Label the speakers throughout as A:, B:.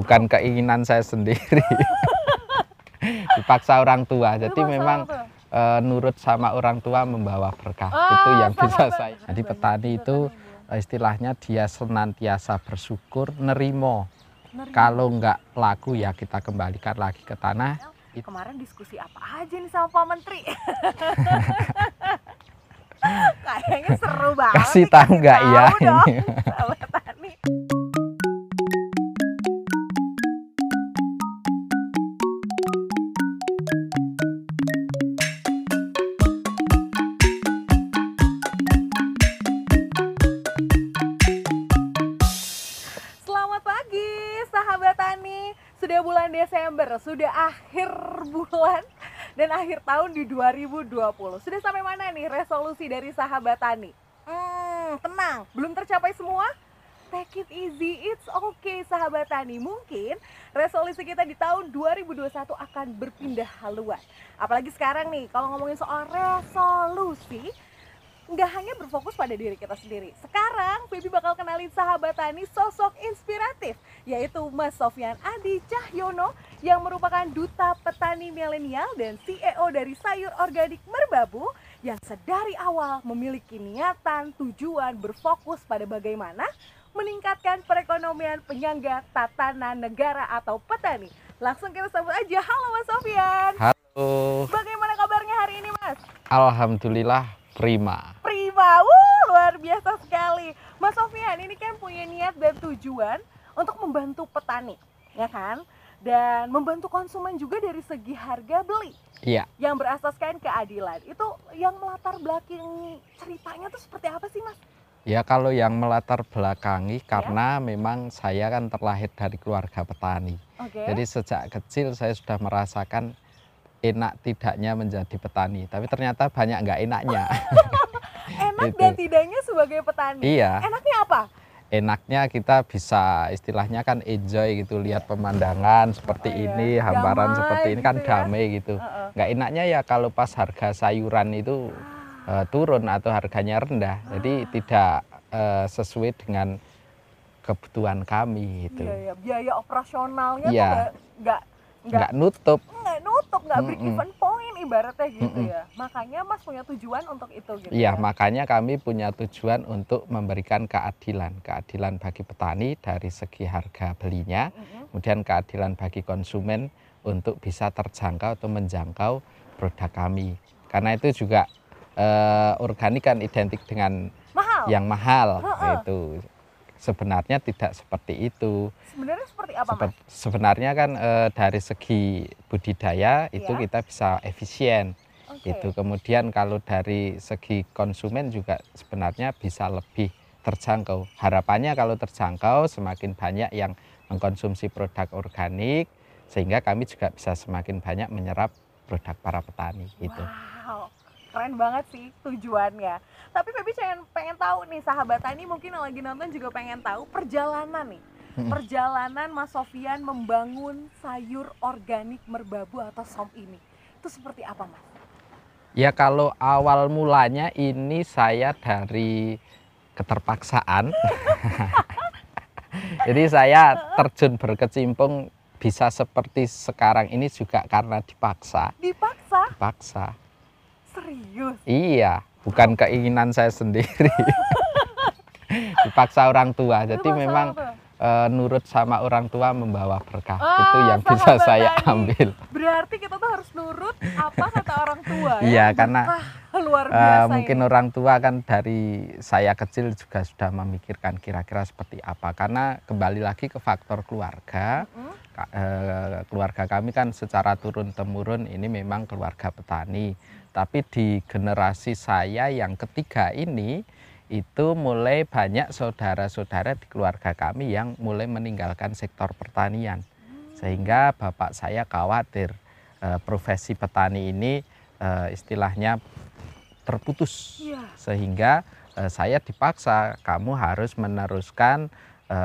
A: bukan keinginan saya sendiri. Dipaksa orang tua. Jadi
B: Dipaksa
A: memang eh, nurut sama orang tua membawa berkah.
B: Ah,
A: itu yang bisa saya jadi petani itu eh, istilahnya dia senantiasa bersyukur nerimo.
B: Nerima.
A: kalau nggak laku ya kita kembalikan lagi ke tanah.
B: Kemarin diskusi apa aja nih sama Pak Menteri? Kayaknya seru banget.
A: kasih nggak ya ini
B: sudah akhir bulan dan akhir tahun di 2020. Sudah sampai mana nih resolusi dari sahabat tani? Hmm, tenang, belum tercapai semua? Take it easy, it's okay sahabat tani. Mungkin resolusi kita di tahun 2021 akan berpindah haluan. Apalagi sekarang nih, kalau ngomongin soal resolusi, nggak hanya berfokus pada diri kita sendiri. Sekarang, Baby bakal kenalin sahabat tani sosok inspiratif, yaitu Mas Sofyan Adi Cahyono yang merupakan duta petani milenial dan CEO dari sayur organik Merbabu yang sedari awal memiliki niatan tujuan berfokus pada bagaimana meningkatkan perekonomian penyangga tatanan negara atau petani. Langsung kita sambut aja. Halo Mas Sofyan.
A: halo
B: Bagaimana kabarnya hari ini Mas?
A: alhamdulillah prima
B: Prima, wuh luar biasa sekali. Mas Sofian ini kan punya niat dan tujuan untuk membantu petani, ya kan? Dan membantu konsumen juga dari segi harga beli
A: iya
B: yang berasaskan keadilan. Itu yang melatar belakang ceritanya tuh seperti apa sih Mas?
A: Ya kalau yang melatar
B: Ya.
A: belakangi karena memang saya kan terlahir dari keluarga petani.
B: Oke.
A: Jadi sejak kecil saya sudah merasakan enak tidaknya menjadi petani. Tapi ternyata banyak nggak enaknya.
B: Enak
A: itu.
B: dan tidaknya sebagai petani.
A: iya,
B: Enaknya apa?
A: enaknya kita bisa istilahnya kan enjoy gitu lihat pemandangan seperti
B: Oh, iya.
A: ini, hamparan
B: Damai
A: seperti ini kan
B: gitu ya.
A: damai gitu.
B: Heeh.
A: Nggak enaknya ya kalau pas harga sayuran itu eh, turun atau harganya rendah. Jadi
B: Ah.
A: tidak eh, sesuai dengan kebutuhan kami gitu.
B: Iya, iya. Biaya operasionalnya
A: Iya.
B: tuh nggak nggak nggak
A: nggak nutup
B: nggak nutup, nggak break even point ibaratnya gitu
A: Mm-mm.
B: ya. Makanya Mas punya tujuan untuk itu gitu.
A: Iya,
B: ya.
A: makanya kami punya tujuan untuk memberikan keadilan, keadilan bagi petani dari segi harga belinya,
B: Mm-mm.
A: kemudian keadilan bagi konsumen untuk bisa terjangkau atau menjangkau produk kami. Karena itu juga eh, organik kan identik dengan
B: Mahal.
A: yang mahal,
B: Heeh.
A: itu sebenarnya tidak seperti itu.
B: Sebenarnya seperti apa Mas?
A: Sebe- sebenarnya kan eh, dari segi budidaya itu
B: Iya.
A: kita bisa efisien.
B: Oke.
A: gitu. Kemudian kalau dari segi konsumen juga sebenarnya bisa lebih terjangkau. Harapannya kalau terjangkau semakin banyak yang mengkonsumsi produk organik sehingga kami juga bisa semakin banyak menyerap produk para petani gitu.
B: Wow, keren banget sih tujuannya. Tapi Feby pengen, pengen tahu nih sahabat tani mungkin yang lagi nonton juga pengen tahu perjalanan nih.
A: Mm-mm.
B: Perjalanan Mas Sofian membangun sayur organik merbabu atau som ini. Itu seperti apa Mas?
A: Ya kalau awal mulanya ini saya dari keterpaksaan. Jadi saya terjun berkecimpung bisa seperti sekarang ini juga karena dipaksa.
B: Dipaksa?
A: Dipaksa.
B: Serius?
A: Iya, bukan keinginan saya sendiri. Dipaksa orang tua. Jadi
B: Dipaksa
A: memang eh, nurut sama orang tua membawa berkah.
B: Ah,
A: Itu yang bisa saya ambil.
B: Berarti kita tuh harus nurut apa kata orang tua ya?
A: Iya, karena
B: luar
A: Eh,
B: biasa
A: mungkin
B: ini.
A: orang tua kan dari saya kecil juga sudah memikirkan kira-kira seperti apa. Karena kembali lagi ke faktor keluarga.
B: Mm,
A: eh, keluarga kami kan secara turun temurun ini memang keluarga petani. Tapi di generasi saya yang ketiga ini itu mulai banyak saudara-saudara di keluarga kami yang mulai meninggalkan sektor pertanian. Sehingga bapak saya khawatir eh, profesi petani ini eh, istilahnya terputus.
B: Iya.
A: Sehingga eh, saya dipaksa kamu harus meneruskan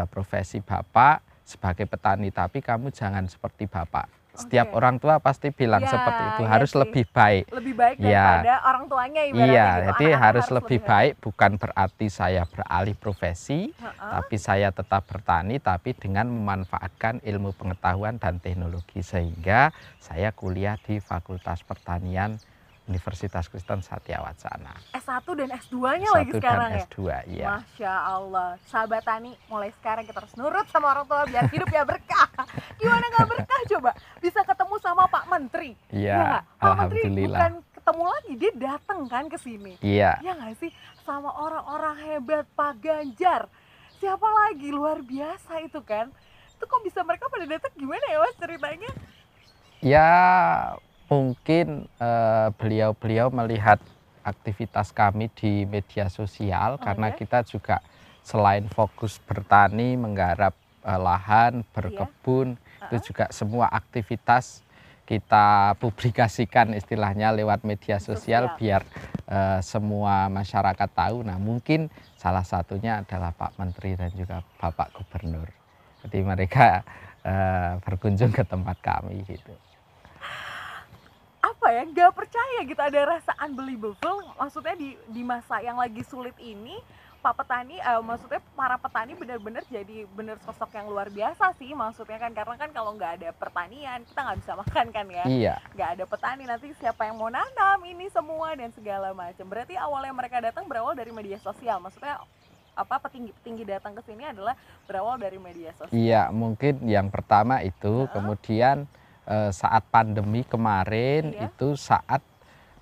A: profesi bapak sebagai petani tapi kamu jangan seperti bapak setiap orang tua pasti bilang
B: Ya,
A: seperti itu
B: iya
A: harus
B: sih.
A: lebih baik.
B: Lebih baik
A: Iya.
B: daripada orang tuanya ibaratnya
A: Iya,
B: gitu.
A: jadi
B: Anak-anak
A: harus lebih
B: baik.
A: baik bukan berarti saya beralih profesi,
B: Heeh.
A: tapi saya tetap bertani tapi dengan memanfaatkan ilmu pengetahuan dan teknologi sehingga saya kuliah di Fakultas Pertanian Universitas Kristen Satya Wacana.
B: S1 dan S2-nya lagi sekarang
A: dan
B: ya.
A: S2 ya.
B: Masya Allah, sahabat tani mulai sekarang kita harus nurut sama orang tua biar hidup ya berkah. Gimana nggak berkah coba? Bisa ketemu sama Pak Menteri.
A: Iya,
B: nggak? Pak Menteri bukan ketemu lagi, dia datang kan ke sini.
A: Iya,
B: Ya nggak sih? Sama orang-orang hebat Pak Ganjar. Siapa lagi luar biasa itu kan? Itu kok bisa mereka pada datang gimana ya mas ceritanya?
A: ya mungkin eh, beliau-beliau melihat aktivitas kami di media sosial
B: Oh,
A: karena
B: ya?
A: kita juga selain fokus bertani, menggarap eh, lahan, berkebun, itu
B: Heeh.
A: juga semua aktivitas kita publikasikan istilahnya lewat media sosial
B: Sosial.
A: biar eh, semua masyarakat tahu. Nah, mungkin salah satunya adalah Pak Menteri dan juga Bapak Gubernur. Jadi mereka eh, berkunjung ke tempat kami gitu.
B: Apa ya nggak percaya gitu ada rasa unbelievable maksudnya di di masa yang lagi sulit ini pak petani eh, maksudnya para petani benar-benar jadi benar sosok yang luar biasa sih maksudnya kan karena kan kalau nggak ada pertanian kita nggak bisa makan kan ya.
A: Iya,
B: nggak ada petani nanti siapa yang mau nanam ini semua dan segala macam. Berarti awalnya mereka datang berawal dari media sosial maksudnya apa petinggi-petinggi datang ke sini adalah berawal dari media sosial.
A: Iya mungkin yang pertama itu,
B: Heeh.
A: kemudian eh, saat pandemi kemarin
B: Iya.
A: itu saat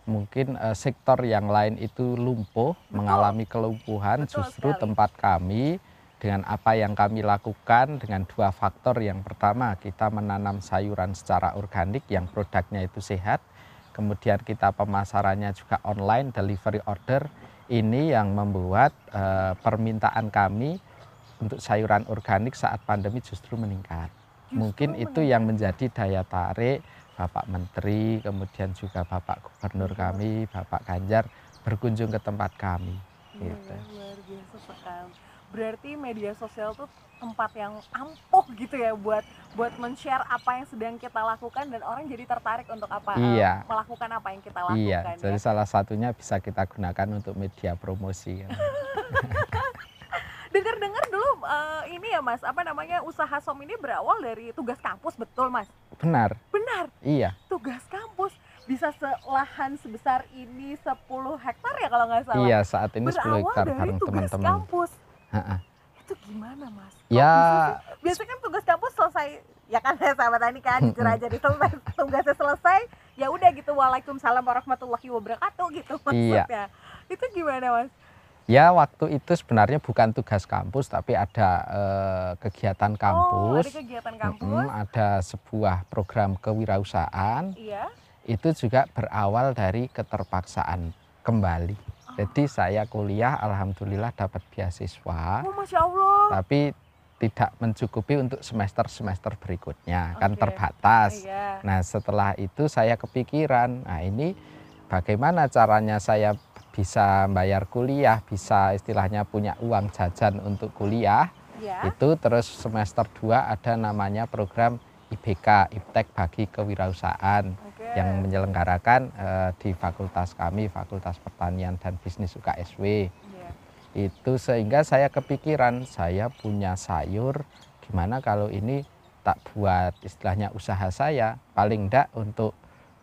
A: mungkin eh, sektor yang lain itu lumpuh, mengalami kelumpuhan,
B: Betul
A: justru
B: sekali.
A: tempat kami dengan apa yang kami lakukan dengan dua faktor. Yang pertama kita menanam sayuran secara organik yang produknya itu sehat, kemudian kita pemasarannya juga online, delivery order. Ini yang membuat eh, permintaan kami untuk sayuran organik saat pandemi justru meningkat. Mungkin itu yang menjadi daya tarik Bapak Menteri, kemudian juga Bapak Gubernur kami, Bapak Ganjar berkunjung ke tempat kami.
B: Iya,
A: gitu.
B: luar biasa sekali. Berarti media sosial tuh tempat yang ampuh gitu ya buat buat men-share apa yang sedang kita lakukan dan orang jadi tertarik untuk apa eh,
A: Iya.
B: melakukan apa yang kita lakukan
A: Iya,
B: ya.
A: jadi salah satunya bisa kita gunakan untuk media promosi.
B: eh, ini ya Mas, apa namanya usaha Som ini berawal dari tugas kampus betul Mas?
A: Benar,
B: Benar,
A: iya,
B: tugas kampus bisa selahan sebesar ini 10 hektar ya kalau nggak salah.
A: iya saat ini 10
B: berawal
A: hektar
B: dari
A: bareng
B: tugas
A: teman-teman.
B: kampus.
A: Ha-ha.
B: Itu gimana Mas? Kok
A: Ya.
B: biasanya kan tugas kampus selesai ya kan saya sahabat tani kan jujur aja selesai tugasnya selesai ya udah gitu waalaikumsalam warahmatullahi wabarakatuh gitu
A: Iya.
B: maksudnya itu gimana mas
A: Ya waktu itu sebenarnya bukan tugas kampus tapi ada eh, kegiatan
B: oh
A: kampus.
B: ada kegiatan kampus
A: Mm-mm, ada sebuah program kewirausahaan
B: iya
A: itu juga berawal dari keterpaksaan kembali.
B: Oh.
A: Jadi saya kuliah alhamdulillah dapat beasiswa,
B: oh masya allah
A: tapi tidak mencukupi untuk semester-semester berikutnya, kan
B: Oke.
A: terbatas.
B: iya
A: Nah, setelah itu saya kepikiran, nah ini bagaimana caranya saya bisa bayar kuliah, bisa istilahnya punya uang jajan untuk kuliah.
B: iya
A: Itu terus semester 2 ada namanya program IBK, Iptek bagi kewirausahaan
B: oke
A: yang menyelenggarakan eh, di fakultas kami, Fakultas Pertanian dan Bisnis UKSW.
B: Iya.
A: Itu sehingga saya kepikiran saya punya sayur, gimana kalau ini tak buat istilahnya usaha saya, paling enggak untuk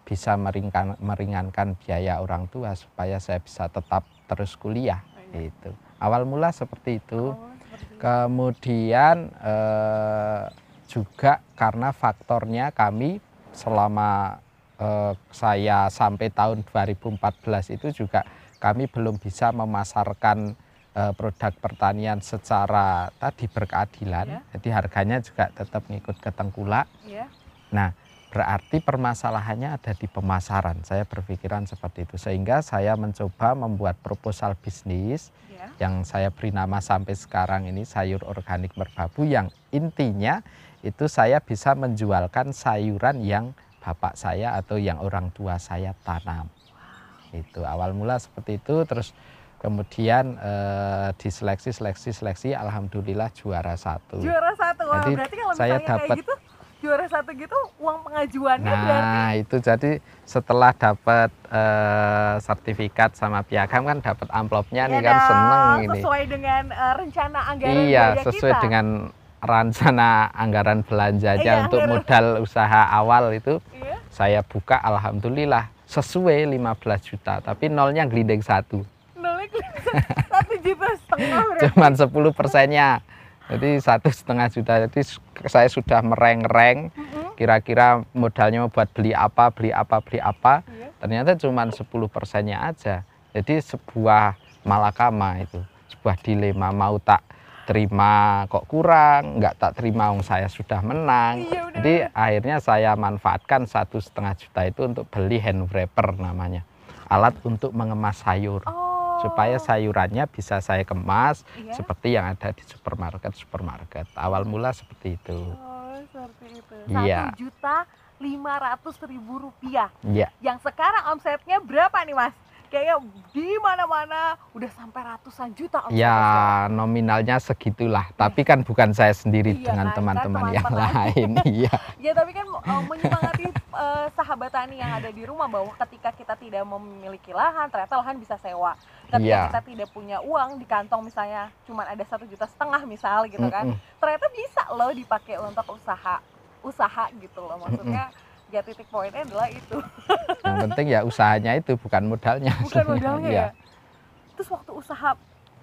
A: bisa meringan, meringankan biaya orang tua supaya saya bisa tetap terus kuliah.
B: Oh, iya.
A: Itu awal mula seperti itu.
B: Oh, seperti.
A: Kemudian eh, juga karena faktornya kami selama eh, saya sampai tahun 2014 itu juga kami belum bisa memasarkan eh, produk pertanian secara tadi berkeadilan.
B: Ya.
A: Jadi harganya juga tetap ngikut ke tengkulak.
B: Iya.
A: Nah, berarti permasalahannya ada di pemasaran. Saya berpikiran seperti itu sehingga saya mencoba membuat proposal bisnis
B: Iya.
A: yang saya beri nama sampai sekarang ini sayur organik merbabu yang intinya itu saya bisa menjualkan sayuran yang bapak saya atau yang orang tua saya tanam. Itu awal mula seperti itu terus kemudian eh, diseleksi seleksi seleksi alhamdulillah juara satu.
B: juara satu Wah,
A: Jadi
B: berarti kalau
A: saya dapat-
B: gitu satu gitu-gitu uang pengajuannya berarti
A: Nah, itu jadi setelah dapat eh, sertifikat sama piagam kan dapat amplopnya nih
B: ya
A: kan seneng ini.
B: sesuai dengan eh, rencana anggaran
A: Iya,
B: belanja
A: sesuai
B: kita.
A: dengan rencana anggaran belanjanya
B: Iya,
A: untuk
B: anggaran.
A: modal usaha awal itu
B: Iya.
A: saya buka alhamdulillah sesuai 15 juta, tapi nolnya gelinding satu.
B: Nolnya satu juta setengah berarti.
A: Cuman 10 persennya. Jadi satu setengah juta. Jadi saya sudah mereng-reng. Kira-kira modalnya buat beli apa, beli apa, beli apa.
B: Iya.
A: ternyata cuma 10 persennya aja. Jadi sebuah malakama itu, sebuah dilema mau tak terima kok kurang, nggak tak terima wong saya sudah menang.
B: Iya.
A: Jadi akhirnya saya manfaatkan satu setengah juta itu untuk beli hand wrapper namanya, alat untuk mengemas sayur
B: Oh.
A: supaya sayurannya bisa saya kemas
B: Iya.
A: seperti yang ada di supermarket supermarket. Awal mula seperti itu.
B: Oh, seperti itu.
A: Iya.
B: Satu juta lima ratus ribu rupiah.
A: Ya,
B: Yang sekarang omsetnya berapa nih mas? Kayaknya di mana-mana udah sampai ratusan juta omsetnya
A: Ya
B: sekarang.
A: nominalnya segitulah, tapi kan bukan saya sendiri
B: Iya
A: dengan
B: kan,
A: teman-teman
B: kan
A: yang
B: teman-teman
A: lain. Iya,
B: Ya tapi kan uh, menyemangati uh, sahabat tani yang ada di rumah bahwa ketika kita tidak memiliki lahan, ternyata lahan bisa sewa. Ketika
A: Iya.
B: kita tidak punya uang di kantong misalnya cuma ada satu juta setengah misal gitu kan, ternyata bisa loh dipakai untuk usaha usaha gitu loh maksudnya. Ya titik poinnya adalah itu,
A: yang penting ya usahanya itu bukan modalnya.
B: bukan modalnya
A: Iya.
B: ya. Terus waktu usaha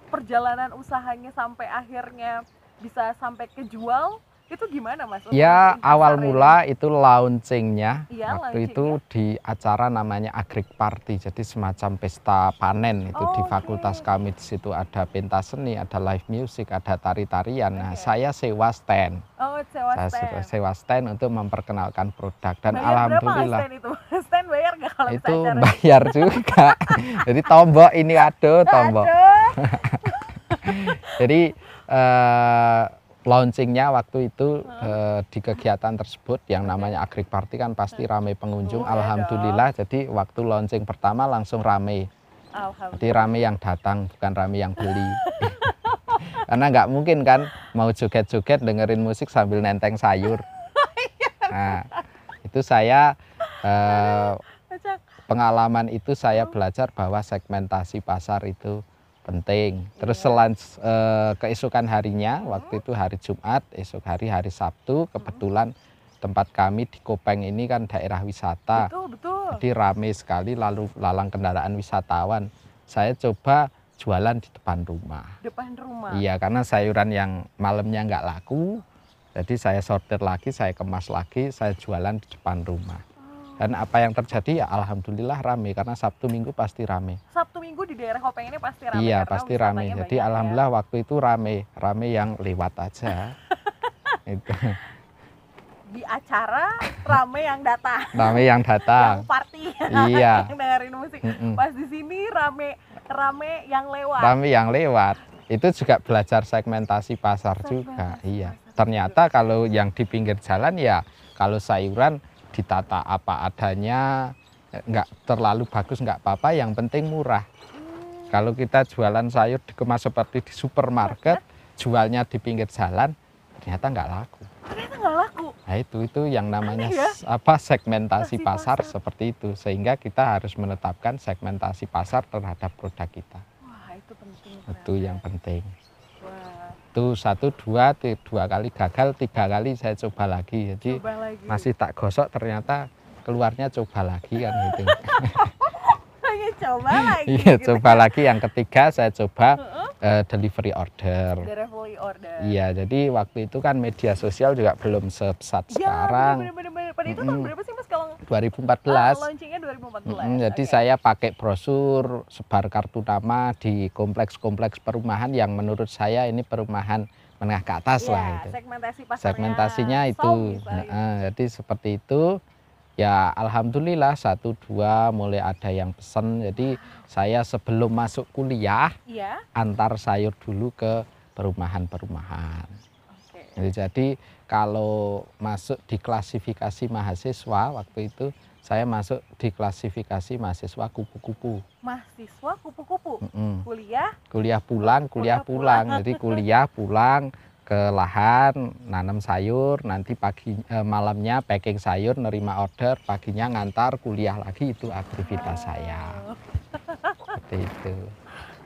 B: perjalanan usahanya sampai akhirnya bisa sampai kejual itu gimana mas? Untuk
A: Ya awal
B: ini?
A: mula itu launchingnya
B: Iya,
A: waktu itu di acara namanya Agrik Party, jadi semacam pesta panen itu
B: Oh,
A: di fakultas kami di situ ada pentas seni, ada live music, ada tari-tarian. Nah
B: Oke.
A: saya sewa stand,
B: Oh sewa
A: saya
B: stand.
A: sewa- sewa stand untuk memperkenalkan produk dan
B: bayar
A: alhamdulillah.
B: berapa stand itu? stand bayar nggak kalau
A: itu bayar juga. Jadi tombok ini aduh tombok.
B: Aduh.
A: Jadi eh, launchingnya waktu itu eh, di kegiatan tersebut yang namanya Agrik Party kan pasti ramai pengunjung. Alhamdulillah. Jadi waktu launching pertama langsung ramai. Jadi ramai yang datang bukan ramai yang beli. Karena nggak mungkin kan mau joget-joget dengerin musik sambil nenteng sayur. Nah, itu saya eh,
B: Kocak.
A: pengalaman itu saya
B: Oh.
A: belajar bahwa segmentasi pasar itu penting. Terus
B: Iya.
A: selan eh, keesokan harinya, waktu itu hari Jumat, esok hari hari Sabtu, kebetulan tempat kami di Kopeng ini kan daerah wisata,
B: Betul betul.
A: jadi ramai sekali lalu lalang kendaraan wisatawan. Saya coba jualan di depan rumah.
B: Depan rumah.
A: Iya, karena sayuran yang malamnya nggak laku, jadi saya sortir lagi, saya kemas lagi, saya jualan di depan rumah. Dan apa yang terjadi ya alhamdulillah rame karena Sabtu Minggu pasti rame.
B: Sabtu Minggu di daerah Kopeng ini pasti ramai.
A: iya pasti rame.
B: banyak
A: Jadi
B: ya.
A: alhamdulillah waktu itu rame, rame yang lewat aja. itu
B: Di acara ramai yang datang.
A: rame yang
B: yang
A: datang.
B: party.
A: Iya.
B: yang dengerin musik.
A: Mm-mm.
B: Pas di sini rame rame yang lewat.
A: Rame yang lewat. Itu juga belajar segmentasi pasar juga.
B: Segmentasi
A: Iya.
B: pasar
A: Ternyata kalau yang di pinggir jalan ya kalau sayuran ditata apa adanya nggak terlalu bagus nggak apa-apa yang penting murah.
B: Hmm.
A: Kalau kita jualan sayur dikemas seperti di supermarket, jualnya di pinggir jalan, ternyata nggak laku.
B: Ternyata nggak laku.
A: Nah itu itu yang namanya
B: Aneh ya?
A: apa segmentasi pasar
B: pasar.
A: seperti itu, sehingga kita harus menetapkan segmentasi pasar terhadap produk kita.
B: Wah itu penting.
A: Itu yang penting.
B: Wah,
A: Itu satu dua dua kali gagal, tiga kali saya coba lagi. Jadi
B: coba lagi.
A: masih tak gosok ternyata keluarnya coba lagi kan gitu.
B: Coba lagi.
A: Iya
B: gitu.
A: coba lagi yang ketiga saya coba
B: Heeh.
A: eh, delivery order.
B: Fully order.
A: Iya, jadi waktu itu kan media sosial juga belum sepesat
B: Ya,
A: sekarang.
B: bener-bener. Pada itu tahun berapa sih mas kalau
A: 2014.
B: Ah, launchingnya 2014.
A: Mm-mm, jadi
B: Oke.
A: saya pakai brosur, sebar kartu nama di kompleks-kompleks perumahan yang menurut saya ini perumahan menengah ke atas
B: Iya,
A: lah itu.
B: segmentasi pasarnya.
A: Segmentasinya itu. Heeh, jadi seperti itu. Ya alhamdulillah satu dua mulai ada yang pesen. Jadi saya sebelum masuk kuliah
B: Iya.
A: antar sayur dulu ke perumahan-perumahan.
B: Oke.
A: Jadi, jadi kalau masuk di klasifikasi mahasiswa waktu itu saya masuk di klasifikasi mahasiswa kupu-kupu.
B: Mahasiswa kupu-kupu.
A: Mm-mm.
B: Kuliah
A: Kuliah pulang, kuliah
B: Kuliah pulang.
A: pulang. Jadi kuliah pulang ke lahan nanam sayur nanti pagi eh, malamnya packing sayur nerima order paginya ngantar kuliah lagi itu aktivitas saya seperti itu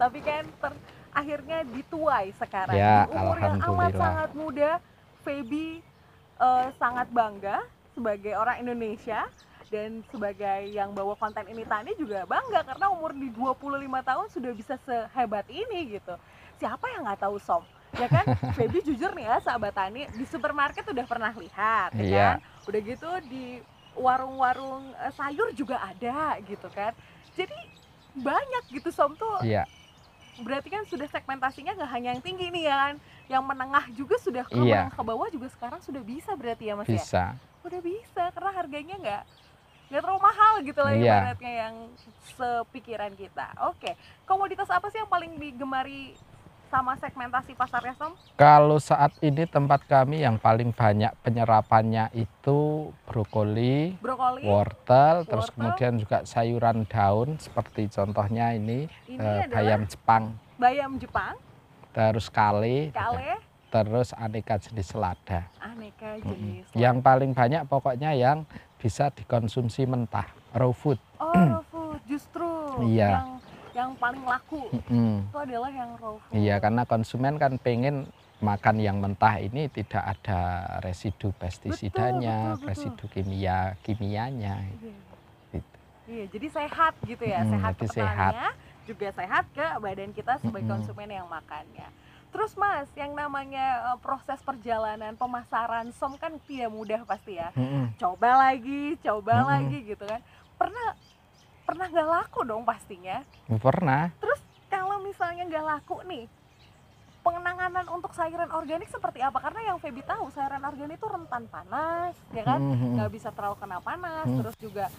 B: Tapi kan ter- akhirnya dituai sekarang.
A: Ya,
B: Di umur yang amat sangat muda, Feby eh, sangat bangga sebagai orang Indonesia dan sebagai yang bawa konten ini Tani juga bangga karena umur di 25 tahun sudah bisa sehebat ini gitu. Siapa yang nggak tahu Som? Ya kan, Feby jujur nih ya sahabat Tani di supermarket udah pernah lihat, ya
A: Iya.
B: kan? Udah gitu di warung-warung eh, sayur juga ada gitu kan. Jadi banyak gitu Som tuh
A: iya
B: berarti kan sudah segmentasinya nggak hanya yang tinggi nih ya kan yang menengah juga sudah ke
A: Iya.
B: menengah ke bawah juga sekarang sudah bisa berarti ya mas ya
A: bisa
B: udah bisa karena harganya nggak nggak terlalu mahal gitu lah
A: Iya.
B: ibaratnya yang sepikiran kita oke komoditas apa sih yang paling digemari sama segmentasi pasarnya Som?
A: Kalau saat ini tempat kami yang paling banyak penyerapannya itu brokoli,
B: brokoli
A: wortel, terus
B: Wortel.
A: kemudian juga sayuran daun seperti contohnya ini
B: ini
A: eh, bayam Jepang,
B: bayam Jepang
A: terus kale,
B: kale
A: terus aneka jenis selada.
B: aneka jenis
A: Yang paling banyak pokoknya yang bisa dikonsumsi mentah, raw food.
B: oh raw food justru
A: Iya.
B: yang yang paling laku
A: Mm-mm.
B: itu adalah yang raw food
A: Iya, karena konsumen kan pengen makan yang mentah ini tidak ada residu pestisidanya,
B: betul, betul.
A: residu kimia kimianya.
B: Iya.
A: Gitu.
B: Iya, jadi sehat gitu ya,
A: Mm-mm,
B: sehat
A: sehat.
B: petaninya, juga sehat ke badan kita sebagai
A: Mm-mm.
B: konsumen yang makannya. Terus Mas, yang namanya eh, proses perjalanan pemasaran som kan tidak mudah pasti ya.
A: Mm-mm.
B: Coba lagi, coba
A: Mm-mm.
B: lagi gitu kan. Pernah pernah nggak laku dong pastinya.
A: Pernah.
B: Kalau misalnya nggak laku nih, pengenanganan untuk sayuran organik seperti apa? Karena yang Feby tahu sayuran organik itu rentan panas, ya kan?
A: Mm-mm.
B: nggak bisa terlalu kena panas
A: Hmm.
B: terus juga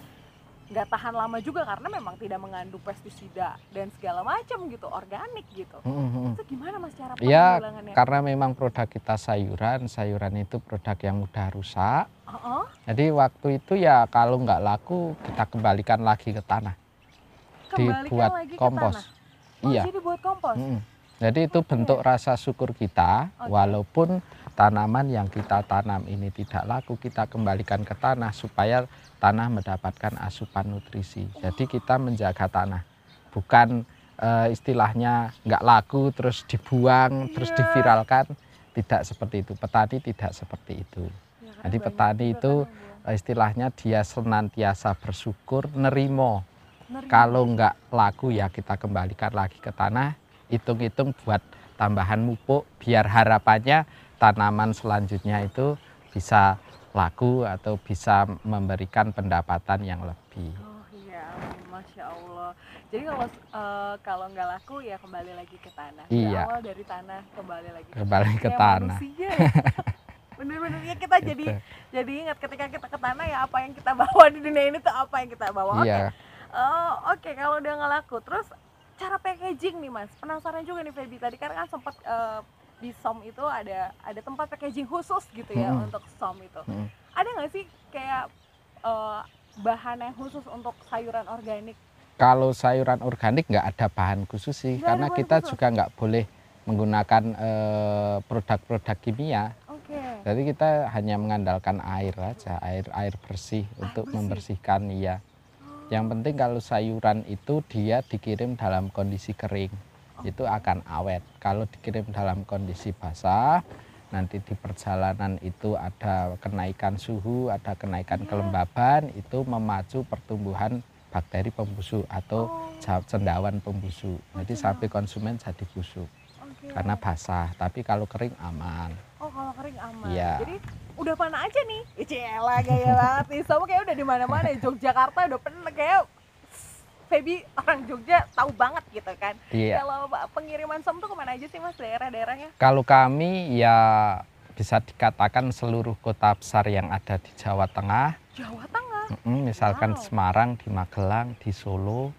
B: nggak tahan lama juga karena memang tidak mengandung pestisida dan segala macam gitu organik gitu
A: Mm-mm.
B: itu gimana mas cara
A: Ya, Karena memang produk kita sayuran, sayuran itu produk yang mudah rusak.
B: Oh,
A: Jadi waktu itu ya kalau nggak laku kita kembalikan lagi ke tanah,
B: kembalikan
A: dibuat
B: lagi
A: kompos.
B: ke tanah oh,
A: Iya.
B: jadi buat kompos
A: Mm-mm. Jadi itu
B: Oke.
A: bentuk rasa syukur kita,
B: Oke.
A: walaupun tanaman yang kita tanam ini tidak laku, kita kembalikan ke tanah supaya tanah mendapatkan asupan nutrisi. Jadi kita menjaga tanah, bukan eh, istilahnya nggak laku terus dibuang, terus
B: Iya.
A: diviralkan. Tidak seperti itu. Petani tidak seperti itu.
B: Ya,
A: Jadi petani itu,
B: kan buang.
A: Eh, Istilahnya dia senantiasa bersyukur, nerimo. Kalau nggak laku ya kita kembalikan lagi ke tanah, hitung-hitung buat tambahan mupuk, biar harapannya tanaman selanjutnya itu bisa laku atau bisa memberikan pendapatan yang lebih.
B: Oh iya, masya Allah. Jadi kalau eh, kalau nggak laku ya kembali lagi ke tanah.
A: Iya.
B: Berawal dari tanah kembali lagi.
A: Kembali ke
B: Kayak
A: tanah.
B: manusia ya. Bener-bener ya kita jadi
A: Gitu.
B: jadi ingat ketika kita ke tanah ya apa yang kita bawa di dunia ini tuh apa yang kita bawa. Oke.
A: Iya,
B: Oh, oke kalau udah nggak laku. Terus cara packaging nih Mas. Penasaran juga nih Feby tadi kan kan sempat eh, di som itu ada ada tempat packaging khusus gitu ya
A: Mm-mm.
B: untuk som itu.
A: Mm-mm.
B: Ada nggak sih kayak eh, bahan yang khusus untuk sayuran organik?
A: kalau sayuran organik nggak ada bahan khusus sih,
B: ada
A: karena kita
B: khusus?
A: juga nggak boleh menggunakan eh, produk-produk kimia.
B: Oke.
A: Jadi kita hanya mengandalkan air aja, air air bersih untuk
B: bersih.
A: membersihkan ya. Yang penting kalau sayuran itu dia dikirim dalam kondisi kering, itu akan awet. Kalau dikirim dalam kondisi basah, nanti di perjalanan itu ada kenaikan suhu, ada kenaikan
B: Iya.
A: kelembaban, itu memacu pertumbuhan bakteri pembusuk atau
B: Oh,
A: cendawan pembusuk. Jadi
B: cendawan.
A: sampai konsumen jadi busuk
B: oke.
A: karena basah. Tapi kalau kering aman.
B: Oh kalau kering aman.
A: Iya.
B: Jadi udah mana aja nih? Icela gaya banget nih. Sama kayak udah di mana-mana. Yogyakarta udah pernah kayak Feby orang Jogja tahu banget gitu kan.
A: Iya.
B: Kalau pengiriman som tuh ke mana aja sih mas daerah-daerahnya?
A: Kalau kami ya bisa dikatakan seluruh kota besar yang ada di Jawa Tengah,
B: Jawa Tengah.
A: mm, misalkan
B: Wow.
A: Semarang, di Magelang, di Solo,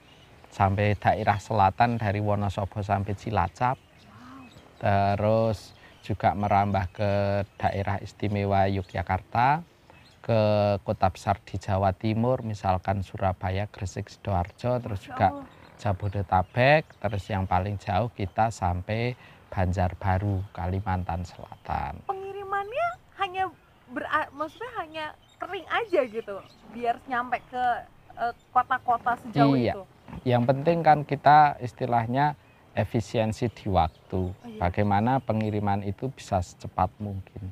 A: sampai daerah selatan dari Wonosobo sampai Cilacap,
B: Wow.
A: terus juga merambah ke daerah istimewa Yogyakarta, ke kota besar di Jawa Timur, misalkan Surabaya, Gresik, Sidoarjo, terus juga. Jabodetabek, terus yang paling jauh kita sampai Banjarbaru, Kalimantan Selatan.
B: Pengirimannya hanya ber maksudnya hanya kering aja gitu biar nyampe ke eh, kota-kota sejauh
A: Iya.
B: itu.
A: Yang penting kan kita istilahnya efisiensi di waktu.
B: Oh, iya.
A: Bagaimana pengiriman itu bisa secepat mungkin.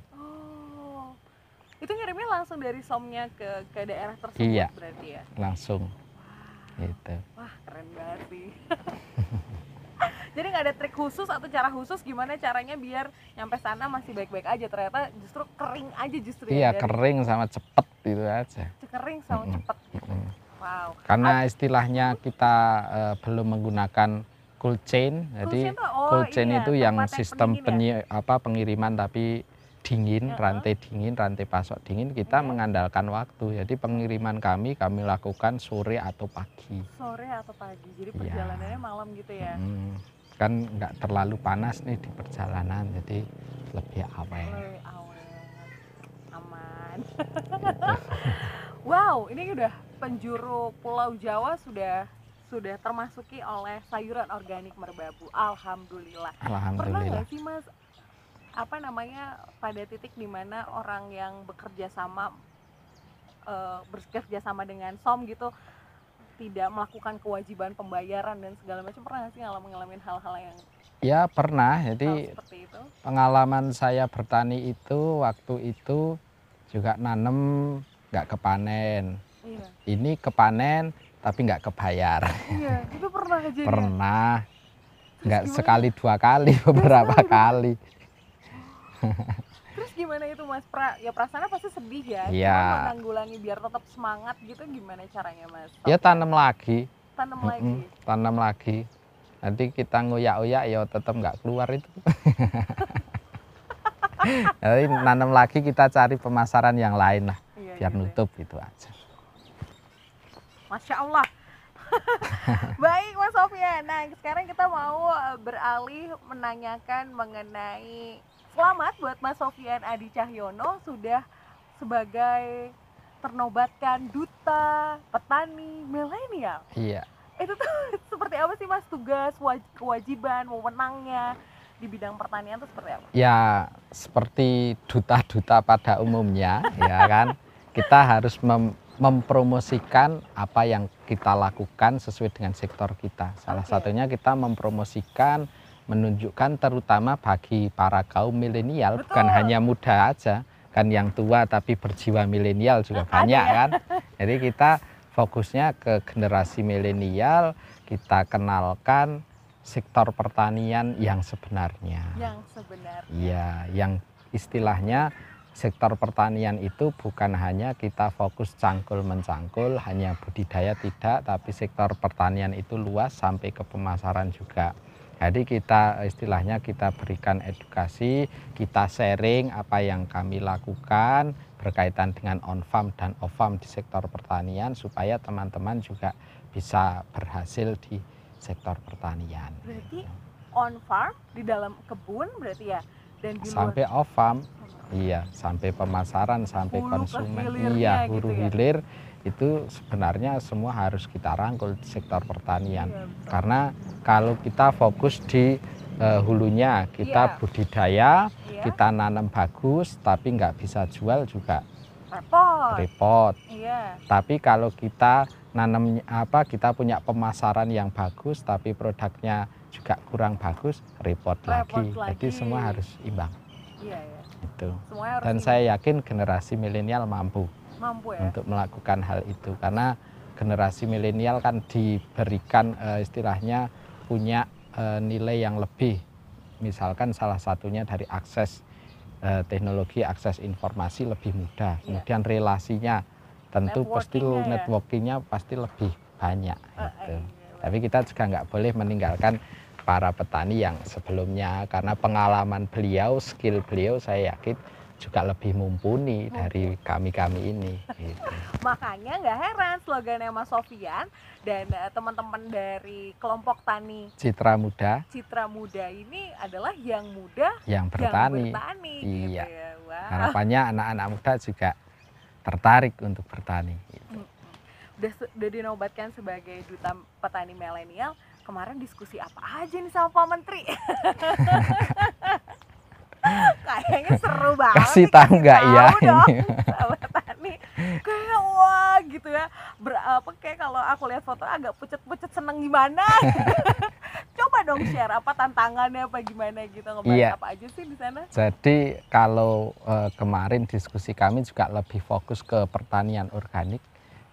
B: Langsung dari somnya ke ke daerah tersebut
A: Iya.
B: berarti ya.
A: Langsung
B: Wah.
A: gitu.
B: Wah, keren banget sih. Jadi nggak ada trik khusus atau cara khusus gimana caranya biar nyampe sana masih baik-baik aja. Ternyata justru kering aja justru
A: Iya,
B: ya. dari
A: kering sama cepet itu aja.
B: kering sama cepet gitu.
A: Mm.
B: Wow.
A: Karena istilahnya kita eh, belum menggunakan cold chain, jadi
B: Cool chain tuh, oh,
A: cold chain
B: iya,
A: itu yang sistem
B: ya?
A: apa pengiriman tapi dingin, rantai dingin, rantai pasok dingin kita
B: Iya.
A: mengandalkan waktu. Jadi pengiriman kami kami lakukan sore atau pagi.
B: Sore atau pagi. Jadi
A: Iya.
B: perjalanannya malam gitu ya.
A: Mm, kan nggak terlalu panas nih di perjalanan, jadi lebih awet.
B: Lebih awet. Aman. wow, ini udah penjuru Pulau Jawa sudah sudah termasuki oleh sayuran organik merbabu. Alhamdulillah. Pernah
A: Alhamdulillah.
B: nggak sih Mas apa namanya pada titik di mana orang yang bekerja sama eh, bekerja sama dengan SOM gitu tidak melakukan kewajiban pembayaran dan segala macam pernah nggak sih ngalamin ngalamin hal-hal yang
A: Ya pernah. Jadi
B: itu?
A: pengalaman saya bertani itu waktu itu juga nanem nggak kepanen.
B: Iya,
A: Ini kepanen tapi nggak kebayar.
B: iya itu pernah kejadian.
A: Pernah nggak sekali dua kali beberapa kali.
B: Terus gimana itu Mas? Pra, ya perasaannya pasti sedih ya.
A: Iya.
B: Menanggulangi biar tetap semangat gitu gimana caranya Mas?
A: Ya tanam lagi,
B: tanam
A: Mm-mm,
B: lagi.
A: tanam lagi. Nanti kita ngoyak-oyak ya tetap nggak keluar itu. Jadi nanam lagi kita cari pemasaran yang lain lah
B: Iya,
A: biar
B: gitu ya.
A: nutup gitu aja.
B: Masya Allah. Baik Mas Sofyan. Nah sekarang kita mau eh, beralih menanyakan mengenai selamat buat Mas Sofyan Adi Cahyono sudah sebagai ternobatkan duta petani milenial.
A: Iya.
B: Itu tuh seperti apa sih Mas tugas, waj- kewajiban, wewenangnya di bidang pertanian itu seperti apa?
A: ya seperti duta-duta pada umumnya ya kan kita harus mem- mempromosikan apa yang kita lakukan sesuai dengan sektor kita salah
B: Oke.
A: satunya kita mempromosikan menunjukkan terutama bagi para kaum milenial bukan hanya muda aja kan yang tua tapi berjiwa milenial juga banyak
B: ya?
A: kan jadi kita fokusnya ke generasi milenial kita kenalkan sektor pertanian yang sebenarnya
B: Yang sebenarnya.
A: Iya, yang istilahnya sektor pertanian itu bukan hanya kita fokus cangkul mencangkul, hanya budidaya tidak, tapi sektor pertanian itu luas sampai ke pemasaran juga. Jadi kita istilahnya kita berikan edukasi, kita sharing apa yang kami lakukan berkaitan dengan on farm dan off farm di sektor pertanian supaya teman-teman juga bisa berhasil di sektor pertanian.
B: Berarti on farm di dalam kebun berarti ya
A: sampai off farm iya sampai pemasaran sampai konsumen iya
B: gitu
A: hulu
B: ya?
A: hilir itu sebenarnya semua harus kita rangkul di sektor pertanian
B: Iya,
A: karena kalau kita fokus di eh, hulunya kita
B: Iya.
A: budidaya
B: Iya,
A: kita nanam bagus tapi nggak bisa jual juga
B: repot.
A: repot
B: Iya.
A: tapi kalau kita nanam apa kita punya pemasaran yang bagus tapi produknya juga kurang bagus repot,
B: Repot
A: lagi. jadi
B: lagi.
A: semua harus imbang
B: Iya ya.
A: itu
B: Semuanya harus
A: dan
B: ini
A: saya yakin generasi milenial mampu
B: mampu ya.
A: untuk melakukan hal itu karena generasi milenial kan diberikan eh, istilahnya punya eh, nilai yang lebih misalkan salah satunya dari akses eh, teknologi akses informasi lebih mudah
B: Iya.
A: kemudian relasinya tentu pasti
B: Networking-nya ya.
A: networkingnya pasti lebih banyak
B: eh,
A: gitu.
B: iya,
A: tapi kita juga nggak boleh meninggalkan para petani yang sebelumnya karena pengalaman beliau skill beliau saya yakin juga lebih mumpuni dari kami-kami ini gitu.
B: Makanya nggak heran slogannya Mas Sofian dan eh, teman-teman dari kelompok tani
A: Citra muda
B: Citra Muda ini adalah yang muda
A: yang
B: yang
A: bertani
B: bertani
A: Iya.
B: gitu ya. Wah.
A: harapannya anak-anak muda juga tertarik untuk bertani gitu.
B: udah udah dinobatkan sebagai duta petani milenial kemarin diskusi apa aja nih sama Pak Menteri? Kayaknya seru banget.
A: Kasih tahu nggak ya
B: dong,
A: ini?
B: tani. Kayak wah gitu ya. Ber, apa kayak kalau aku lihat foto agak pucet-pucet seneng gimana. Coba dong share apa tantangannya apa gimana gitu ngebahas
A: Iya.
B: apa aja sih di sana?
A: Jadi kalau eh, kemarin diskusi kami juga lebih fokus ke pertanian organik,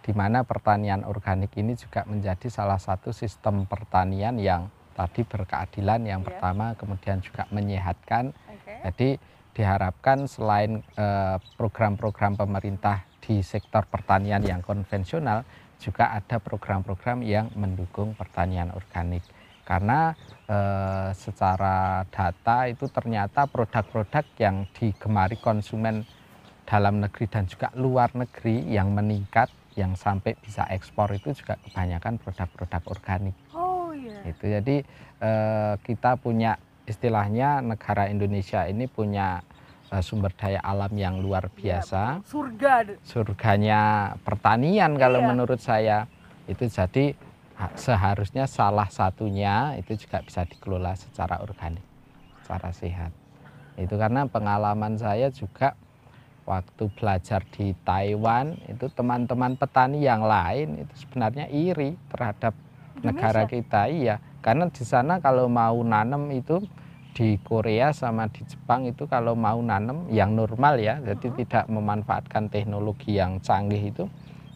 A: di mana pertanian organik ini juga menjadi salah satu sistem pertanian yang tadi berkeadilan yang
B: Iya.
A: pertama, kemudian juga menyehatkan.
B: Oke.
A: Jadi diharapkan selain eh, program-program pemerintah di sektor pertanian yang konvensional, juga ada program-program yang mendukung pertanian organik. Karena eh, secara data itu ternyata produk-produk yang digemari konsumen dalam negeri dan juga luar negeri yang meningkat, yang sampai bisa ekspor itu juga kebanyakan produk-produk organik
B: Oh iya.
A: itu jadi eh, kita punya istilahnya negara Indonesia ini punya eh, sumber daya alam yang luar
B: Iya,
A: biasa
B: betul. Surga.
A: surganya pertanian kalau
B: Iya.
A: menurut saya itu jadi ha- seharusnya salah satunya itu juga bisa dikelola secara organik secara sehat itu karena pengalaman saya juga waktu belajar di Taiwan itu teman-teman petani yang lain itu sebenarnya iri terhadap negara
B: Indonesia?
A: kita iya karena di sana kalau mau nanam itu di Korea sama di Jepang itu kalau mau nanam yang normal ya jadi
B: Mhm.
A: tidak memanfaatkan teknologi yang canggih itu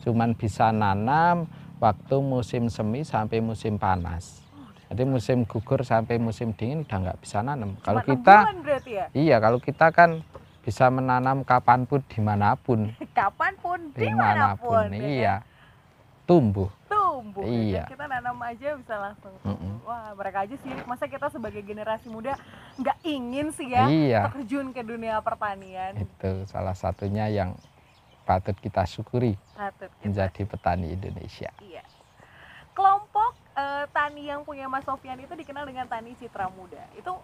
A: cuman bisa nanam waktu musim semi sampai musim panas jadi musim gugur sampai musim dingin udah nggak bisa nanam kalau
B: Cuma
A: kita
B: ya.
A: iya kalau kita kan bisa menanam kapan pun
B: di
A: mana
B: pun Kapan pun, di mana pun di mana pun. ya
A: iya tumbuh
B: kan? Tumbuh. ya kan?
A: Iya.
B: Kita nanam aja bisa langsung tumbuh.
A: Mm-mm.
B: Wah, mereka aja sih. Masa kita sebagai generasi muda nggak ingin sih ya
A: iya
B: terjun ke dunia pertanian.
A: itu salah satunya yang patut kita syukuri
B: Patut kita.
A: menjadi petani Indonesia
B: Iya. Kelompok eh, tani yang punya Mas Sofian itu dikenal dengan tani citra muda. Itu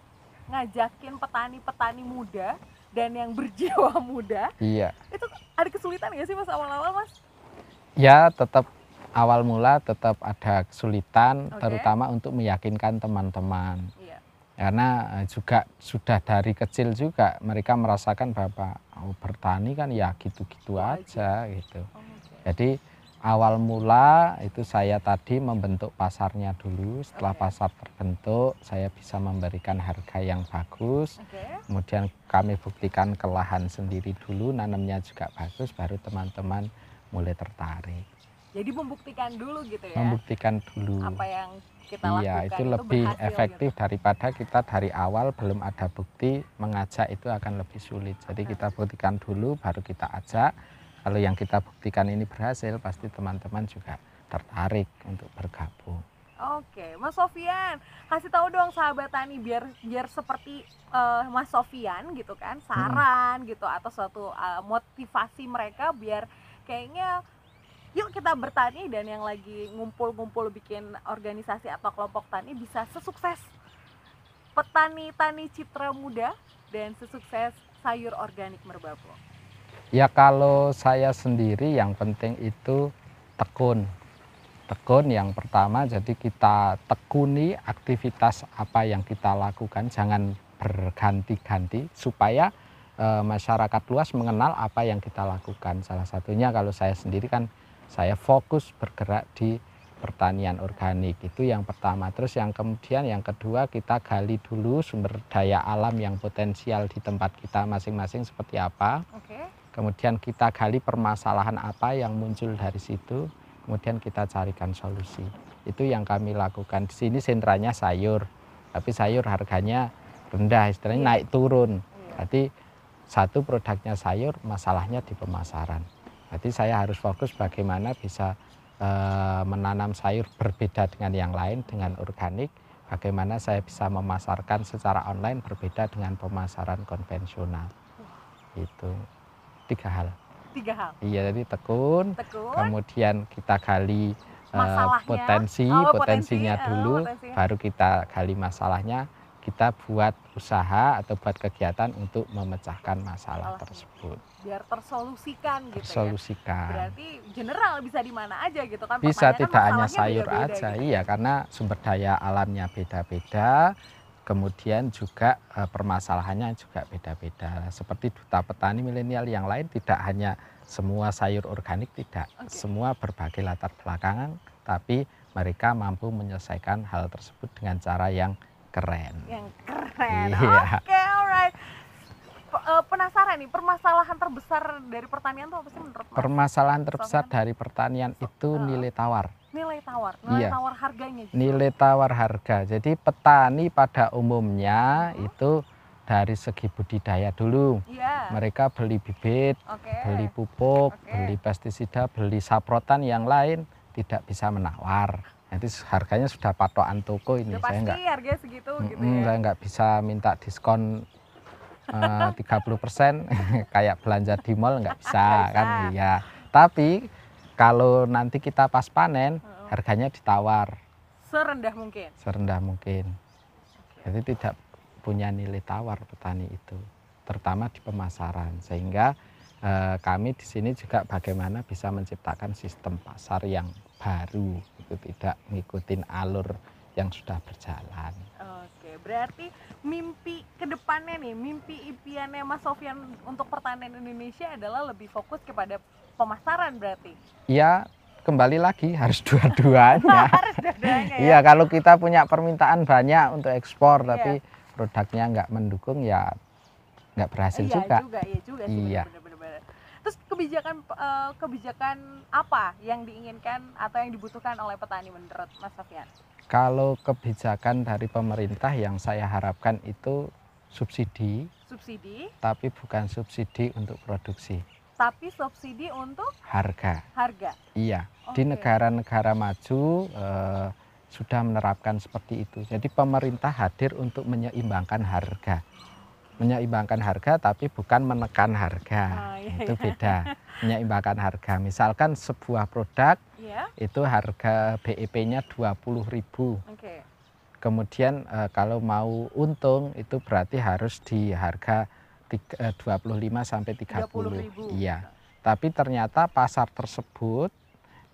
B: ngajakin petani-petani muda dan yang berjiwa muda.
A: iya
B: Itu ada kesulitan nggak sih Mas awal-awal Mas?
A: ya tetap awal mula tetap ada kesulitan
B: Oke.
A: terutama untuk meyakinkan teman-teman
B: Iya.
A: karena eh, juga sudah dari kecil juga mereka merasakan bahwa oh, bertani kan ya gitu-gitu
B: Wajar.
A: aja gitu
B: Oh, oke.
A: jadi awal mula itu saya tadi membentuk pasarnya dulu setelah
B: Oke.
A: pasar terbentuk saya bisa memberikan harga yang bagus
B: Oke.
A: kemudian kami buktikan ke lahan sendiri dulu nanamnya juga bagus baru teman-teman mulai tertarik
B: Jadi membuktikan dulu gitu ya.
A: membuktikan dulu
B: Apa yang kita
A: iya
B: lakukan
A: itu lebih
B: berhasil
A: efektif
B: gitu.
A: daripada kita dari awal belum ada bukti mengajak itu akan lebih sulit jadi
B: Nah.
A: kita buktikan dulu baru kita ajak kalau yang kita buktikan ini berhasil pasti teman-teman juga tertarik untuk bergabung.
B: Oke, Mas Sofian, kasih tahu dong sahabat tani biar biar seperti eh, Mas Sofian gitu kan, saran gitu atau suatu eh, motivasi mereka biar kayaknya yuk kita bertani dan yang lagi ngumpul-ngumpul bikin organisasi atau kelompok tani bisa sesukses. Petani-tani citra muda dan sesukses sayur organik merbabo.
A: Ya kalau saya sendiri yang penting itu tekun. Tekun yang pertama jadi kita tekuni aktivitas apa yang kita lakukan jangan berganti-ganti supaya eh, masyarakat luas mengenal apa yang kita lakukan. Salah satunya kalau saya sendiri kan saya fokus bergerak di pertanian organik itu yang pertama. Terus yang kemudian yang kedua kita gali dulu sumber daya alam yang potensial di tempat kita masing-masing seperti apa
B: Oke.
A: Kemudian kita gali permasalahan apa yang muncul dari situ, kemudian kita carikan solusi. Itu yang kami lakukan. Di sini sentranya sayur, tapi sayur harganya rendah, istilahnya
B: Iya.
A: naik turun. Jadi satu produknya sayur, masalahnya di pemasaran. Jadi saya harus fokus bagaimana bisa eh, menanam sayur berbeda dengan yang lain, dengan organik. Bagaimana saya bisa memasarkan secara online berbeda dengan pemasaran konvensional. Itu tiga hal.
B: Tiga hal.
A: Iya, jadi tekun,
B: Tekun,
A: kemudian kita gali
B: Masalahnya.
A: potensi,
B: Oh, potensi,
A: potensinya
B: eh,
A: dulu,
B: potensinya.
A: baru kita gali masalahnya. Kita buat usaha atau buat kegiatan untuk memecahkan masalah
B: Masalahnya.
A: tersebut.
B: biar tersolusikan gitu ya.
A: solusikan.
B: Berarti general bisa di mana aja gitu kan?
A: Bisa
B: Pertanyaan kan
A: tidak hanya sayur
B: beda-beda
A: aja,
B: gitu.
A: iya karena sumber daya alamnya beda-beda, kemudian juga eh, permasalahannya juga beda-beda. Seperti duta petani milenial yang lain tidak hanya semua sayur organik tidak,
B: Oke.
A: semua berbagai latar belakangan, tapi mereka mampu menyelesaikan hal tersebut dengan cara yang keren.
B: Yang keren.
A: Iya.
B: Oke, alright. P- eh, penasaran nih, permasalahan terbesar dari pertanian tuh apa sih menurut Mas?
A: Permasalahan terbesar
B: Sofian?
A: dari pertanian itu
B: eh,
A: nilai tawar.
B: Nilai tawar, nilai
A: Iya.
B: tawar harganya. justru.
A: nilai tawar harga. Jadi petani pada umumnya
B: Mhm.
A: itu dari segi budidaya dulu.
B: Iya.
A: Mereka beli bibit,
B: Oke.
A: beli pupuk,
B: Oke.
A: beli pestisida, beli saprotan yang lain tidak bisa menawar. Nanti harganya sudah patokan toko ini.
B: Udah
A: Saya nggak,
B: harganya segitu gitu ya.
A: saya nggak bisa minta diskon eh, 30% kayak belanja di mall nggak bisa kan? Iya. Tapi kalau nanti kita pas panen harganya ditawar
B: Serendah mungkin.
A: serendah mungkin. Jadi tidak punya nilai tawar petani itu, terutama di pemasaran. Sehingga eh, kami di sini juga bagaimana bisa menciptakan sistem pasar yang baru, itu tidak ngikutin alur yang sudah berjalan.
B: Oke, berarti mimpi ke depannya nih, mimpi impiannya Mas Sofyan untuk pertanian Indonesia adalah lebih fokus kepada pemasaran berarti.
A: Ya kembali lagi harus dua-duanya.
B: Harus dua-duanya ya.
A: Iya kalau kita punya permintaan banyak untuk ekspor
B: Iya.
A: tapi produknya nggak mendukung ya nggak berhasil
B: iya
A: juga.
B: juga, iya juga sih.
A: Iya.
B: bener-bener. Terus kebijakan eh, kebijakan apa yang diinginkan atau yang dibutuhkan oleh petani menurut Mas Sofyan?
A: Kalau kebijakan dari pemerintah yang saya harapkan itu subsidi,
B: Subsidi,
A: tapi bukan subsidi untuk produksi,
B: tapi subsidi untuk
A: harga.
B: harga.
A: Iya, di
B: Oke.
A: negara-negara maju eh, sudah menerapkan seperti itu. Jadi pemerintah hadir untuk menyeimbangkan harga. Menyeimbangkan harga tapi bukan menekan harga.
B: Ah, iya,
A: itu
B: iya.
A: beda. Menyeimbangkan harga. Misalkan sebuah produk
B: Iya,
A: itu harga BEP-nya 20.000.
B: oke.
A: Kemudian eh, kalau mau untung itu berarti harus di harga 25 sampai 30.
B: 30.000.
A: Iya. Tapi ternyata pasar tersebut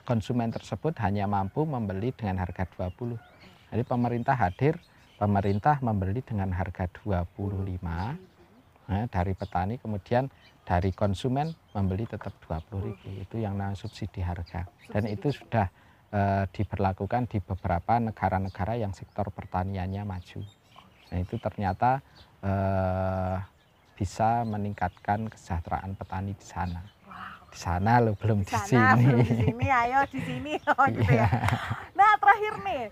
A: konsumen tersebut hanya mampu membeli dengan harga 20. Jadi pemerintah hadir, pemerintah membeli dengan harga 25 nah, dari petani kemudian dari konsumen membeli tetap 20.000. Itu yang namanya subsidi harga. Dan itu sudah eh, diberlakukan di beberapa negara-negara yang sektor pertaniannya maju. Nah, itu ternyata eh, bisa meningkatkan kesejahteraan petani di sana.
B: Wow.
A: Di sana loh, belum di,
B: Di sana
A: sini.
B: belum di sini, ayo di sini. Oh, gitu
A: Iya.
B: ya. Nah, terakhir nih,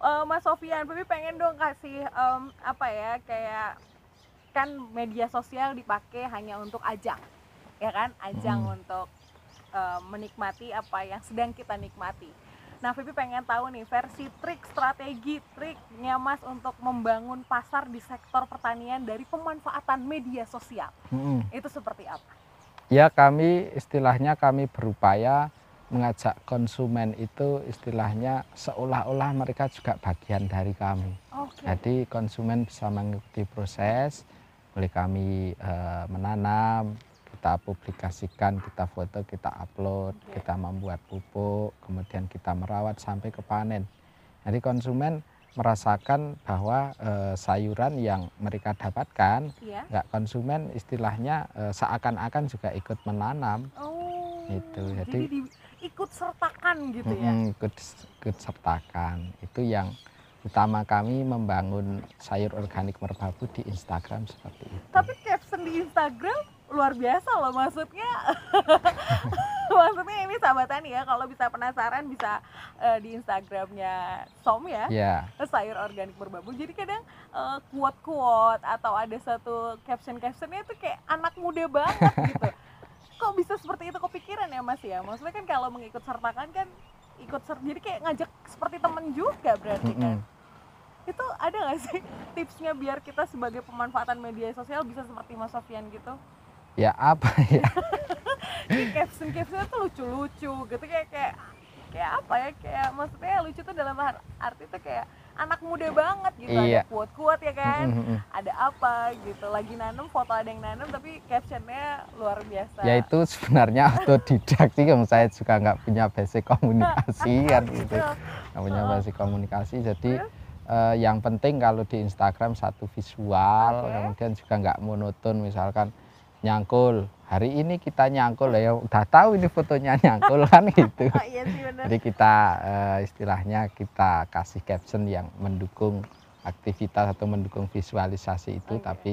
B: eh, Mas Sofian, Pipi pengen dong kasih em, apa ya, kayak kan media sosial dipakai hanya untuk ajang, ya kan? Ajang
A: Mm.
B: untuk eh, menikmati apa yang sedang kita nikmati. Nah, Pipi pengen tahu nih versi trik, strategi, triknya Mas untuk membangun pasar di sektor pertanian dari pemanfaatan media sosial.
A: Mm-mm.
B: Itu seperti apa?
A: Ya kami istilahnya kami berupaya mengajak konsumen itu istilahnya seolah-olah mereka juga bagian dari kami.
B: Oke.
A: Jadi konsumen bisa mengikuti proses, boleh kami eh, menanam, kita publikasikan, kita foto, kita upload,
B: Oke.
A: kita membuat pupuk, kemudian kita merawat sampai ke panen. Jadi konsumen merasakan bahwa eh, sayuran yang mereka dapatkan
B: Iya.
A: nggak konsumen istilahnya eh, seakan-akan juga ikut menanam
B: Oh.
A: Itu,
B: Jadi,
A: jadi-
B: di- ikut sertakan gitu ya.
A: Mm-mm, ikut, ikut sertakan itu yang utama kami membangun sayur organik merbabu di Instagram seperti itu
B: Tapi caption di Instagram luar biasa loh maksudnya. maksudnya ini sahabat Tani ya kalau bisa penasaran bisa eh, di Instagramnya Som ya.
A: ya
B: sayur organik berbabu jadi kadang eh, quote-quote atau ada satu caption-captionnya itu kayak anak muda banget gitu kok bisa seperti itu kepikiran ya mas ya maksudnya kan kalau mengikut sertakan kan ikut ser jadi kayak ngajak seperti temen juga berarti kan
A: Mm-mm.
B: itu ada nggak sih tipsnya biar kita sebagai pemanfaatan media sosial bisa seperti mas Sofian gitu
A: ya apa ya
B: caption captionnya tuh lucu-lucu gitu kayak kayak kayak apa ya kayak maksudnya lucu tuh dalam ar- arti tuh kayak anak muda banget gitu
A: Iya.
B: ada quote-quote ya kan
A: Mm, mm, mm.
B: ada apa gitu lagi nanem foto ada yang nanem tapi captionnya luar biasa
A: ya itu sebenarnya autodidak sih kalau saya juga nggak punya basic komunikasi kan gitu nggak punya basic komunikasi jadi eh, yang penting kalau di Instagram satu visual
B: Oke.
A: kemudian juga nggak monoton misalkan nyangkul hari ini kita nyangkul ya udah tahu ini fotonya nyangkul kan gitu
B: oh iya sih bener
A: jadi kita eh, istilahnya kita kasih caption yang mendukung aktivitas atau mendukung visualisasi itu
B: Oke.
A: tapi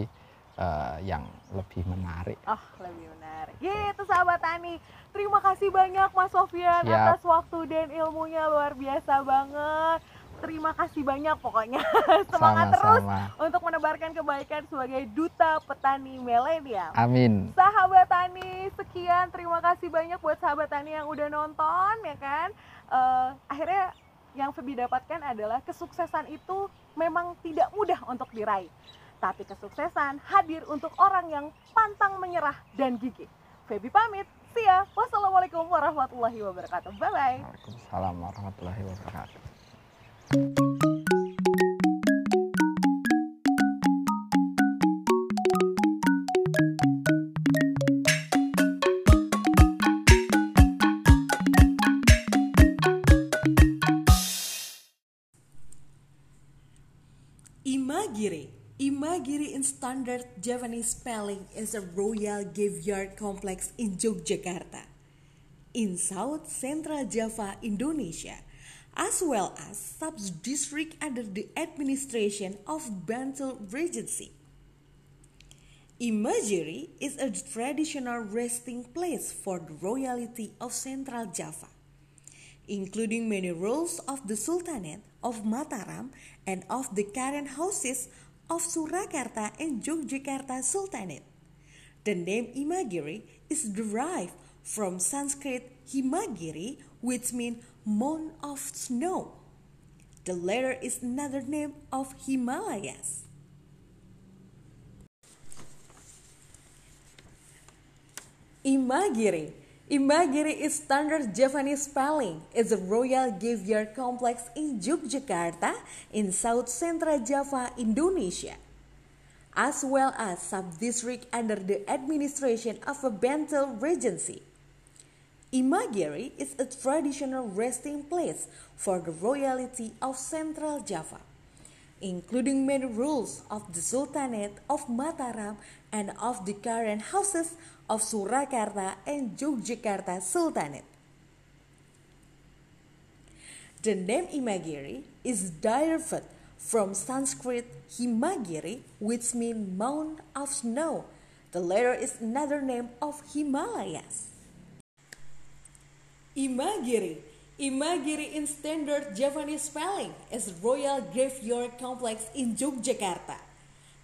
A: eh, yang lebih menarik
B: Oh, lebih menarik. Gitu sahabat Tani. Terima kasih banyak Mas Sofian
A: Siap.
B: atas waktu dan ilmunya luar biasa banget. Terima kasih banyak pokoknya. Semangat terus
A: sama-sama
B: untuk menebarkan kebaikan sebagai duta petani milenial.
A: amin
B: Sahabat Tani, sekian. Terima kasih banyak buat sahabat Tani yang udah nonton ya kan. Eh, akhirnya yang Febi dapatkan adalah kesuksesan itu memang tidak mudah untuk diraih. Tapi kesuksesan hadir untuk orang yang pantang menyerah dan gigih. Febi pamit. See ya. Wassalamualaikum warahmatullahi wabarakatuh. Bye-bye.
A: Waalaikumsalam warahmatullahi wabarakatuh
C: Imagiri. Imagiri in standard Japanese spelling is a royal graveyard complex in Yogyakarta, in South Central Java, Indonesia, as well as sub-district under the administration of Bantul Regency. Imagiri is a traditional resting place for the royalty of Central Java including many rules of the Sultanate of Mataram and of the current houses of Surakarta and Yogyakarta Sultanate. The name Imagiri is derived from Sanskrit Himagiri, which means mound of snow. The latter is another name of Himalayas. Imagiri. Imagiri is standard Japanese spelling. It's a royal graveyard complex in Yogyakarta in South Central Java, Indonesia, as well as sub-district under the administration of a Bantul Regency. Imagiri is a traditional resting place for the royalty of Central Java, including many rules of the Sultanate of Mataram and of the current houses of Surakarta and Yogyakarta Sultanate. The name Imagiri is derived from Sanskrit Himagiri, which means mound of snow. The latter is another name of Himalayas. Imagiri. Imagiri in standard Japanese spelling is Royal Graveyard Complex in Yogyakarta,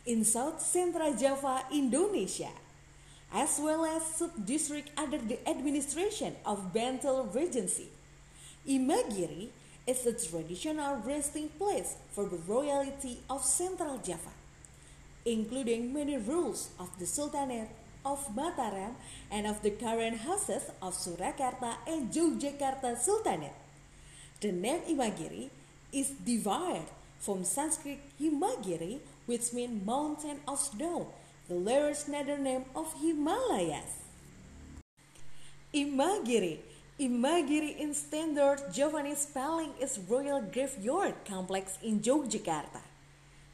C: in South Central Java, Indonesia, as well as sub-district under the administration of Bantul Regency. Imagiri is a traditional resting place for the royalty of Central Java, including many rules of the Sultanate of Mataram and of the current houses of Surakarta and Yogyakarta Sultanate. The name Imagiri is derived from Sanskrit Himagiri, which means mountain of snow, the latter another name of Himalayas. Imagiri. Imagiri in standard Javanese spelling is Royal Graveyard Complex in Yogyakarta,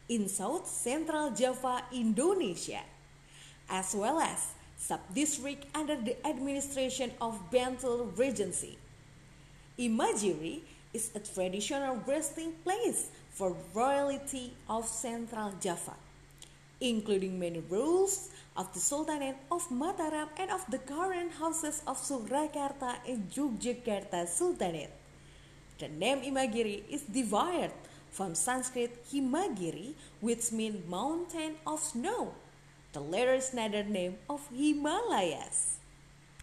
C: in South Central Java, Indonesia, as well as sub-district under the administration of Bantul Regency. Imagiri is a traditional resting place for royalty of Central Java, including many rules of the Sultanate of Mataram and of the current houses of Surakarta and Yogyakarta Sultanate. The name Imagiri is derived from Sanskrit Himagiri, which means mountain of snow. The latter is another name of Himalayas.